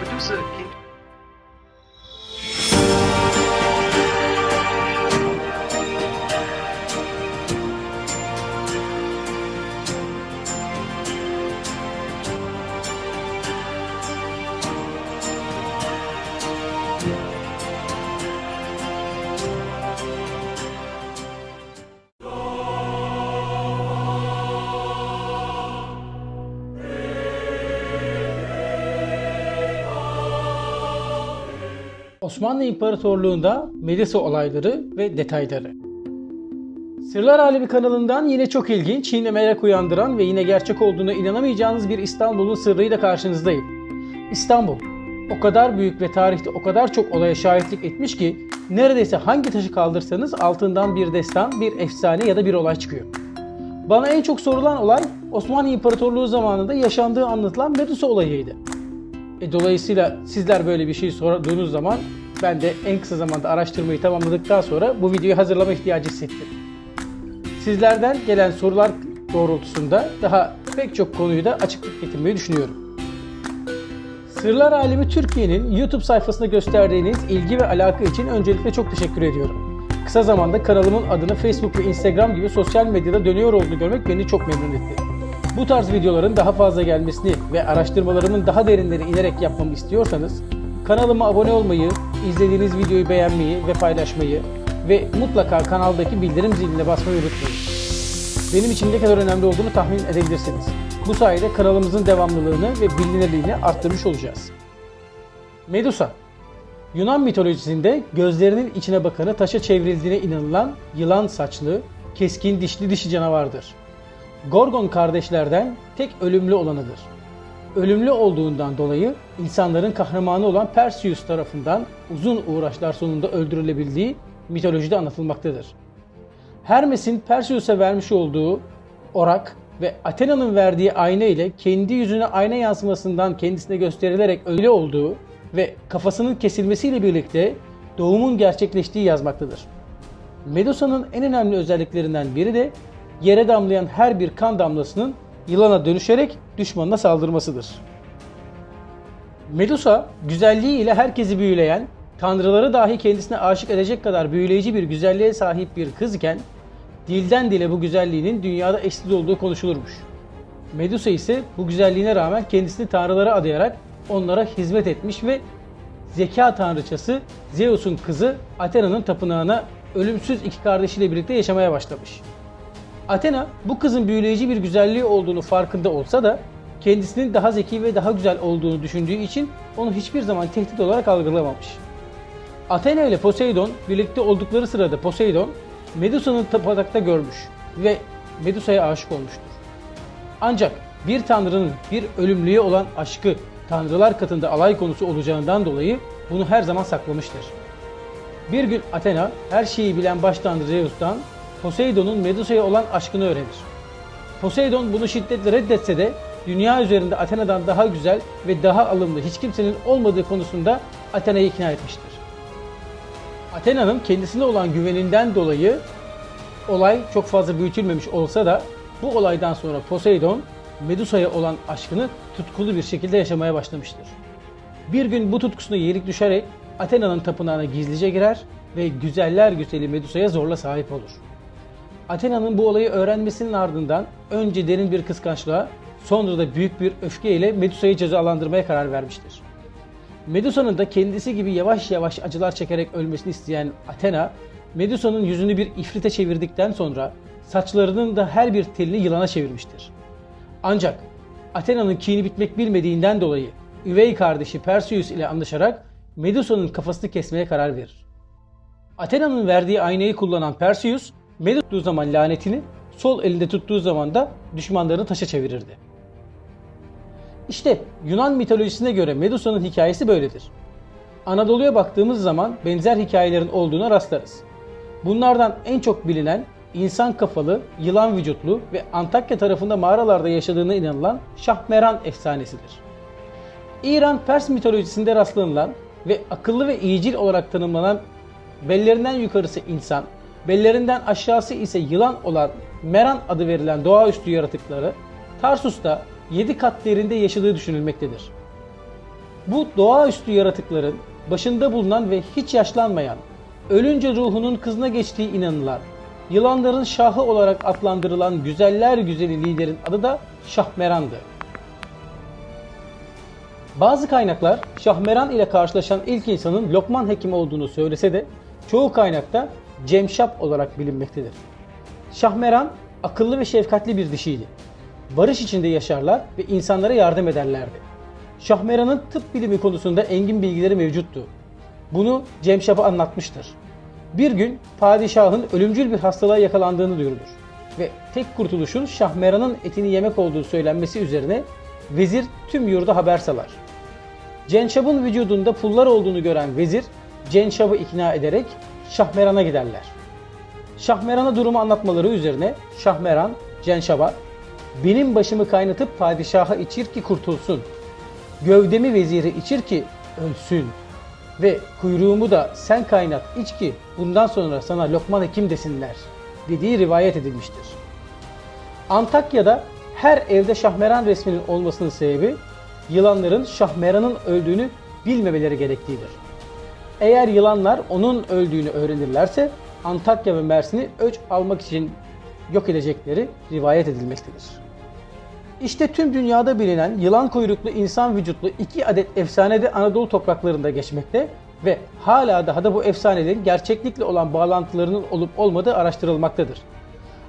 Producer Osmanlı İmparatorluğu'nda Medusa olayları ve detayları. Sırlar Alemi kanalından yine çok ilginç, yine merak uyandıran ve yine gerçek olduğuna inanamayacağınız bir İstanbul'un sırrıyla karşınızdayım. İstanbul, o kadar büyük ve tarihte o kadar çok olaya şahitlik etmiş ki neredeyse hangi taşı kaldırsanız altından bir destan, bir efsane ya da bir olay çıkıyor. Bana en çok sorulan olay Osmanlı İmparatorluğu zamanında yaşandığı anlatılan Medusa olayıydı. E, dolayısıyla sizler böyle bir şey sorduğunuz zaman ben de en kısa zamanda araştırmayı tamamladıktan sonra bu videoyu hazırlama ihtiyacı hissettim. Sizlerden gelen sorular doğrultusunda daha pek çok konuyu da açıklık getirmeyi düşünüyorum. Sırlar Alemi Türkiye'nin YouTube sayfasında gösterdiğiniz ilgi ve alaka için öncelikle çok teşekkür ediyorum. Kısa zamanda kanalımın adını Facebook ve Instagram gibi sosyal medyada dönüyor olduğunu görmek beni çok memnun etti. Bu tarz videoların daha fazla gelmesini ve araştırmalarımın daha derinlere inerek yapmamı istiyorsanız kanalıma abone olmayı, izlediğiniz videoyu beğenmeyi ve paylaşmayı ve mutlaka kanaldaki bildirim ziline basmayı unutmayın. Benim için ne kadar önemli olduğunu tahmin edebilirsiniz. Bu sayede kanalımızın devamlılığını ve bilinirliğini arttırmış olacağız. Medusa Yunan mitolojisinde gözlerinin içine bakanı taşa çevrildiğine inanılan yılan saçlı, keskin dişli dişi canavardır. Gorgon kardeşlerden tek ölümlü olanıdır. Ölümlü olduğundan dolayı insanların kahramanı olan Perseus tarafından uzun uğraşlar sonunda öldürülebildiği mitolojide anlatılmaktadır. Hermes'in Perseus'a vermiş olduğu orak ve Athena'nın verdiği ayna ile kendi yüzüne ayna yansımasından kendisine gösterilerek ölü olduğu ve kafasının kesilmesiyle birlikte doğumun gerçekleştiği yazmaktadır. Medusa'nın en önemli özelliklerinden biri de yere damlayan her bir kan damlasının yılana dönüşerek düşmanına saldırmasıdır. Medusa güzelliği ile herkesi büyüleyen, tanrıları dahi kendisine aşık edecek kadar büyüleyici bir güzelliğe sahip bir kız iken dilden dile bu güzelliğinin dünyada eşsiz olduğu konuşulurmuş. Medusa ise bu güzelliğine rağmen kendisini tanrılara adayarak onlara hizmet etmiş ve zeka tanrıçası Zeus'un kızı Athena'nın tapınağına ölümsüz iki kardeşiyle birlikte yaşamaya başlamış. Athena bu kızın büyüleyici bir güzelliği olduğunu farkında olsa da kendisinin daha zeki ve daha güzel olduğunu düşündüğü için onu hiçbir zaman tehdit olarak algılamamış. Athena ile Poseidon birlikte oldukları sırada Poseidon Medusa'nın tapınakta görmüş ve Medusa'ya aşık olmuştur. Ancak bir tanrının bir ölümlüye olan aşkı tanrılar katında alay konusu olacağından dolayı bunu her zaman saklamıştır. Bir gün Athena her şeyi bilen baş tanrı Zeus'tan Poseidon'un Medusa'ya olan aşkını öğrenir. Poseidon bunu şiddetle reddetse de dünya üzerinde Athena'dan daha güzel ve daha alımlı hiç kimsenin olmadığı konusunda Athena'yı ikna etmiştir. Athena'nın kendisine olan güveninden dolayı olay çok fazla büyütülmemiş olsa da bu olaydan sonra Poseidon Medusa'ya olan aşkını tutkulu bir şekilde yaşamaya başlamıştır. Bir gün bu tutkusuna yenik düşerek Athena'nın tapınağına gizlice girer ve güzeller güzeli Medusa'ya zorla sahip olur. Athena'nın bu olayı öğrenmesinin ardından önce derin bir kıskançlığa sonra da büyük bir öfkeyle Medusa'yı cezalandırmaya karar vermiştir. Medusa'nın da kendisi gibi yavaş yavaş acılar çekerek ölmesini isteyen Athena, Medusa'nın yüzünü bir ifrite çevirdikten sonra saçlarının da her bir telini yılana çevirmiştir. Ancak Athena'nın kini bitmek bilmediğinden dolayı üvey kardeşi Perseus ile anlaşarak Medusa'nın kafasını kesmeye karar verir. Athena'nın verdiği aynayı kullanan Perseus, Medusa tuttuğu zaman lanetini, sol elinde tuttuğu zaman da düşmanlarını taşa çevirirdi. İşte Yunan mitolojisine göre Medusa'nın hikayesi böyledir. Anadolu'ya baktığımız zaman benzer hikayelerin olduğuna rastlarız. Bunlardan en çok bilinen insan kafalı, yılan vücutlu ve Antakya tarafında mağaralarda yaşadığına inanılan Şahmeran efsanesidir. İran Pers mitolojisinde rastlanılan ve akıllı ve iyicil olarak tanımlanan bellerinden yukarısı insan, bellerinden aşağısı ise yılan olan Meran adı verilen doğaüstü yaratıkları Tarsus'ta 7 kat derinde yaşadığı düşünülmektedir. Bu doğaüstü yaratıkların başında bulunan ve hiç yaşlanmayan, ölünce ruhunun kızına geçtiği inanılan, yılanların şahı olarak adlandırılan güzeller güzeli liderin adı da Şahmeran'dı. Bazı kaynaklar Şahmeran ile karşılaşan ilk insanın Lokman Hekim olduğunu söylese de çoğu kaynakta Cemşap olarak bilinmektedir. Şahmeran akıllı ve şefkatli bir dişiydi. Barış içinde yaşarlar ve insanlara yardım ederlerdi. Şahmeran'ın tıp bilimi konusunda engin bilgileri mevcuttu. Bunu Cemşap'a anlatmıştır. Bir gün padişahın ölümcül bir hastalığa yakalandığını duyurulur ve tek kurtuluşun Şahmeran'ın etini yemek olduğu söylenmesi üzerine vezir tüm yurda haber salar. Cenşab'ın vücudunda pullar olduğunu gören vezir Cenşab'ı ikna ederek Şahmeran'a giderler. Şahmeran'a durumu anlatmaları üzerine Şahmeran Cenşab'a benim başımı kaynatıp padişaha içir ki kurtulsun. Gövdemi veziri içir ki ölsün. Ve kuyruğumu da sen kaynat iç ki bundan sonra sana Lokman Hekim desinler dediği rivayet edilmiştir. Antakya'da her evde Şahmeran resminin olmasının sebebi yılanların Şahmeran'ın öldüğünü bilmemeleri gerektiğidir. Eğer yılanlar onun öldüğünü öğrenirlerse Antakya ve Mersin'i öç almak için yok edecekleri rivayet edilmektedir. İşte tüm dünyada bilinen yılan kuyruklu insan vücutlu iki adet efsane de Anadolu topraklarında geçmekte ve hala daha da bu efsanelerin gerçeklikle olan bağlantılarının olup olmadığı araştırılmaktadır.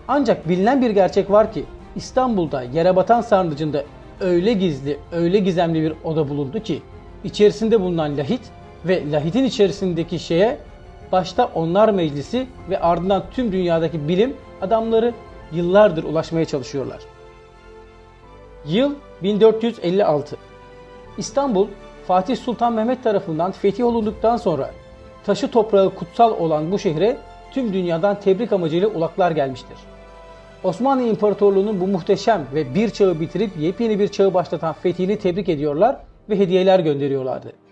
Ancak bilinen bir gerçek var ki İstanbul'da yere batan sarnıcında öyle gizli, öyle gizemli bir oda bulundu ki içerisinde bulunan lahit ve lahitin içerisindeki şeye başta onlar meclisi ve ardından tüm dünyadaki bilim adamları yıllardır ulaşmaya çalışıyorlar. Yıl 1456. İstanbul Fatih Sultan Mehmet tarafından fetih olunduktan sonra taşı toprağı kutsal olan bu şehre tüm dünyadan tebrik amacıyla ulaklar gelmiştir. Osmanlı İmparatorluğu'nun bu muhteşem ve bir çağı bitirip yepyeni bir çağı başlatan fethini tebrik ediyorlar ve hediyeler gönderiyorlardı.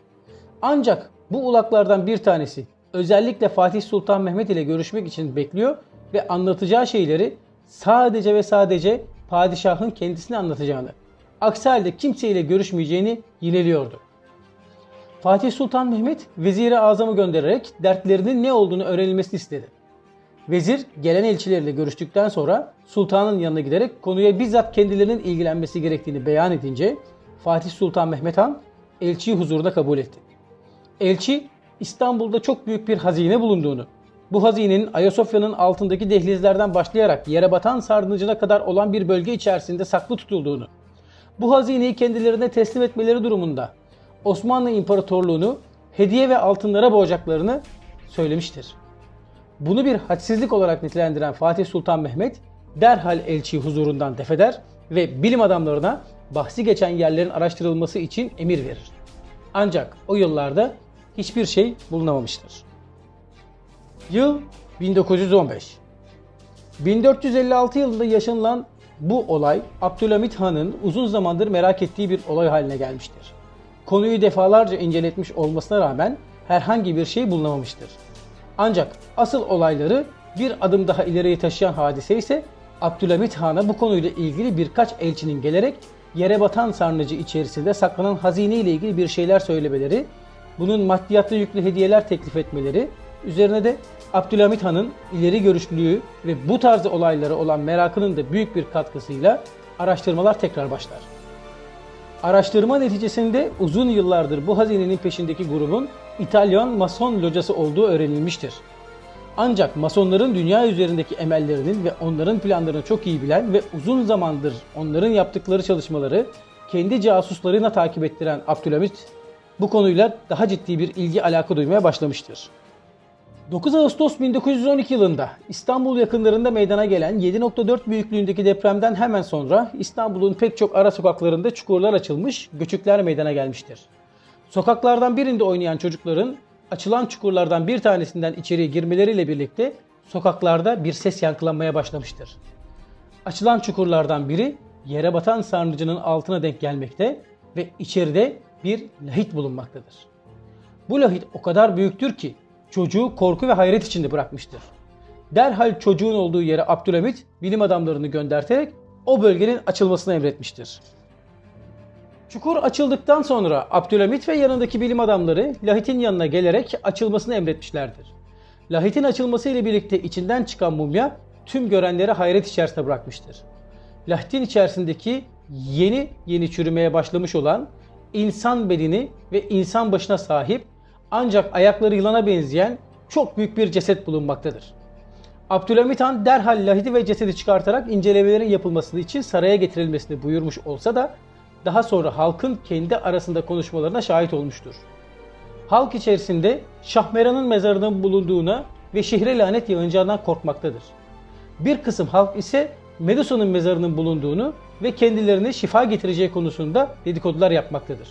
Ancak bu ulaklardan bir tanesi özellikle Fatih Sultan Mehmet ile görüşmek için bekliyor ve anlatacağı şeyleri sadece ve sadece padişahın kendisine anlatacağını, aksi halde kimseyle görüşmeyeceğini yineliyordu. Fatih Sultan Mehmet veziri azamı göndererek dertlerinin ne olduğunu öğrenilmesini istedi. Vezir gelen elçilerle görüştükten sonra sultanın yanına giderek konuya bizzat kendilerinin ilgilenmesi gerektiğini beyan edince Fatih Sultan Mehmet Han elçiyi huzuruna kabul etti. Elçi İstanbul'da çok büyük bir hazine bulunduğunu, bu hazinenin Ayasofya'nın altındaki dehlizlerden başlayarak yere batan sarnıcına kadar olan bir bölge içerisinde saklı tutulduğunu, bu hazineyi kendilerine teslim etmeleri durumunda Osmanlı İmparatorluğunu hediye ve altınlara boğacaklarını söylemiştir. Bunu bir hadsizlik olarak nitelendiren Fatih Sultan Mehmet derhal elçiyi huzurundan defeder ve bilim adamlarına bahsi geçen yerlerin araştırılması için emir verir. Ancak o yıllarda hiçbir şey bulunamamıştır. Yıl 1915. 1456 yılında yaşanılan bu olay Abdülhamit Han'ın uzun zamandır merak ettiği bir olay haline gelmiştir. Konuyu defalarca inceletmiş olmasına rağmen herhangi bir şey bulunamamıştır. Ancak asıl olayları bir adım daha ileriye taşıyan hadise ise Abdülhamit Han'a bu konuyla ilgili birkaç elçinin gelerek yere batan sarnıcı içerisinde saklanan hazine ile ilgili bir şeyler söylemeleri, bunun maddiyatlı yüklü hediyeler teklif etmeleri, üzerine de Abdülhamit Han'ın ileri görüşlülüğü ve bu tarz olaylara olan merakının da büyük bir katkısıyla araştırmalar tekrar başlar. Araştırma neticesinde uzun yıllardır bu hazinenin peşindeki grubun İtalyan Mason locası olduğu öğrenilmiştir. Ancak Masonların dünya üzerindeki emellerinin ve onların planlarını çok iyi bilen ve uzun zamandır onların yaptıkları çalışmaları kendi casuslarına takip ettiren Abdülhamit bu konuyla daha ciddi bir ilgi alaka duymaya başlamıştır. 9 Ağustos 1912 yılında İstanbul yakınlarında meydana gelen 7.4 büyüklüğündeki depremden hemen sonra İstanbul'un pek çok ara sokaklarında çukurlar açılmış, göçükler meydana gelmiştir. Sokaklardan birinde oynayan çocukların açılan çukurlardan bir tanesinden içeriye girmeleriyle birlikte sokaklarda bir ses yankılanmaya başlamıştır. Açılan çukurlardan biri yere batan sarnıcının altına denk gelmekte ve içeride bir lahit bulunmaktadır. Bu lahit o kadar büyüktür ki çocuğu korku ve hayret içinde bırakmıştır. Derhal çocuğun olduğu yere Abdülhamit bilim adamlarını gönderterek o bölgenin açılmasını emretmiştir. Çukur açıldıktan sonra Abdülhamit ve yanındaki bilim adamları Lahit'in yanına gelerek açılmasını emretmişlerdir. Lahit'in açılması ile birlikte içinden çıkan mumya tüm görenleri hayret içerisinde bırakmıştır. Lahit'in içerisindeki yeni yeni çürümeye başlamış olan insan bedeni ve insan başına sahip ancak ayakları yılana benzeyen çok büyük bir ceset bulunmaktadır. Abdülhamit Han derhal lahidi ve cesedi çıkartarak incelemelerin yapılması için saraya getirilmesini buyurmuş olsa da daha sonra halkın kendi arasında konuşmalarına şahit olmuştur. Halk içerisinde Şahmeran'ın mezarının bulunduğuna ve şehre lanet yağınacağından korkmaktadır. Bir kısım halk ise Medusa'nın mezarının bulunduğunu ve kendilerine şifa getireceği konusunda dedikodular yapmaktadır.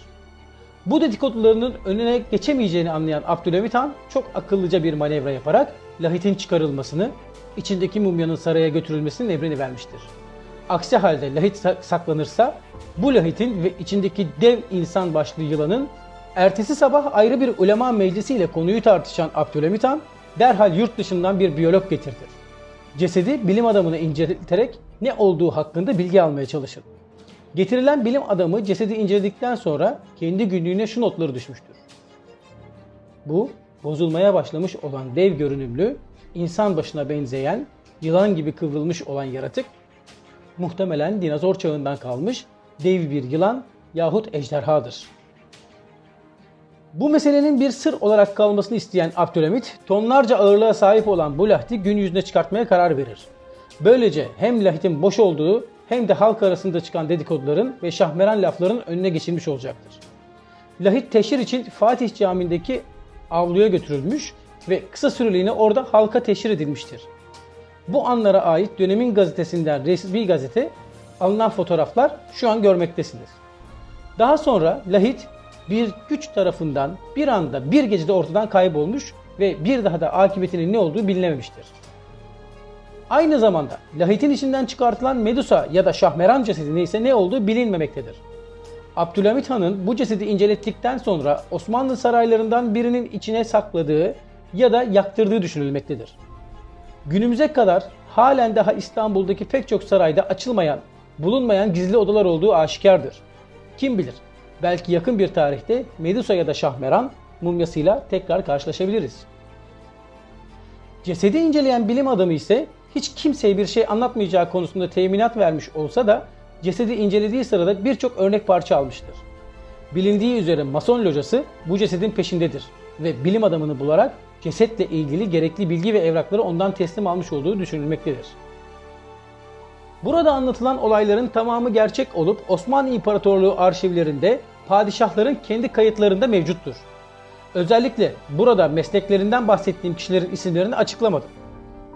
Bu dedikodularının önüne geçemeyeceğini anlayan Abdülhamit Han çok akıllıca bir manevra yaparak lahitin çıkarılmasını, içindeki mumyanın saraya götürülmesinin emrini vermiştir. Aksi halde lahit saklanırsa bu lahitin ve içindeki dev insan başlı yılanın ertesi sabah ayrı bir ulema meclisiyle konuyu tartışan Abdülhamit Han derhal yurt dışından bir biyolog getirdi. Cesedi bilim adamını inceleterek ne olduğu hakkında bilgi almaya çalışır. Getirilen bilim adamı cesedi inceledikten sonra kendi günlüğüne şu notları düşmüştür. Bu bozulmaya başlamış olan dev görünümlü, insan başına benzeyen, yılan gibi kıvrılmış olan yaratık muhtemelen dinozor çağından kalmış dev bir yılan yahut ejderhadır. Bu meselenin bir sır olarak kalmasını isteyen Abdülhamit, tonlarca ağırlığa sahip olan bu lahti gün yüzüne çıkartmaya karar verir. Böylece hem lahtin boş olduğu hem de halk arasında çıkan dedikoduların ve şahmeran lafların önüne geçilmiş olacaktır. Lahit teşhir için Fatih Camii'ndeki avluya götürülmüş ve kısa süreliğine orada halka teşhir edilmiştir. Bu anlara ait dönemin gazetesinden resmi gazete alınan fotoğraflar şu an görmektesiniz. Daha sonra lahit bir güç tarafından bir anda bir gecede ortadan kaybolmuş ve bir daha da akıbetinin ne olduğu bilinememiştir. Aynı zamanda lahitin içinden çıkartılan Medusa ya da Şahmeran cesedi neyse ne olduğu bilinmemektedir. Abdülhamit Han'ın bu cesedi incelettikten sonra Osmanlı saraylarından birinin içine sakladığı ya da yaktırdığı düşünülmektedir. Günümüze kadar halen daha İstanbul'daki pek çok sarayda açılmayan, bulunmayan gizli odalar olduğu aşikardır. Kim bilir belki yakın bir tarihte Medusa ya da Şahmeran mumyasıyla tekrar karşılaşabiliriz. Cesedi inceleyen bilim adamı ise hiç kimseye bir şey anlatmayacağı konusunda teminat vermiş olsa da cesedi incelediği sırada birçok örnek parça almıştır. Bilindiği üzere Mason locası bu cesedin peşindedir ve bilim adamını bularak cesetle ilgili gerekli bilgi ve evrakları ondan teslim almış olduğu düşünülmektedir. Burada anlatılan olayların tamamı gerçek olup Osmanlı İmparatorluğu arşivlerinde padişahların kendi kayıtlarında mevcuttur. Özellikle burada mesleklerinden bahsettiğim kişilerin isimlerini açıklamadım.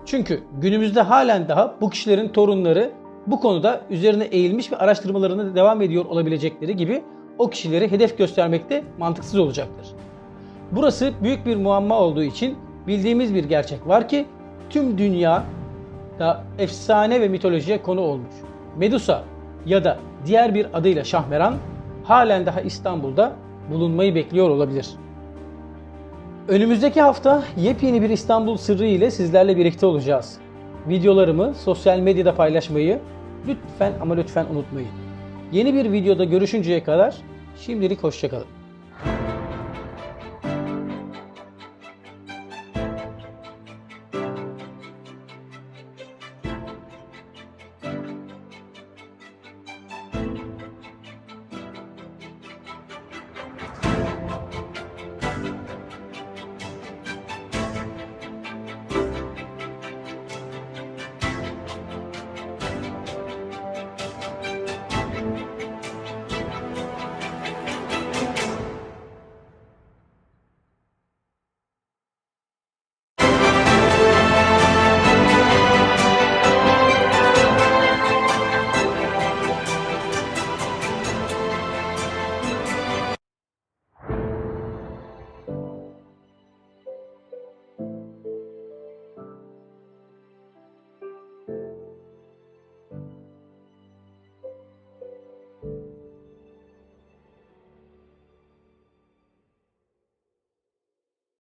Çünkü günümüzde halen daha bu kişilerin torunları bu konuda üzerine eğilmiş ve araştırmalarına devam ediyor olabilecekleri gibi o kişileri hedef göstermekte mantıksız olacaktır. Burası büyük bir muamma olduğu için bildiğimiz bir gerçek var ki tüm dünya da efsane ve mitolojiye konu olmuş. Medusa ya da diğer bir adıyla Şahmeran halen daha İstanbul'da bulunmayı bekliyor olabilir. Önümüzdeki hafta yepyeni bir İstanbul sırrı ile sizlerle birlikte olacağız. Videolarımı sosyal medyada paylaşmayı lütfen ama lütfen unutmayın. Yeni bir videoda görüşünceye kadar şimdilik hoşçakalın.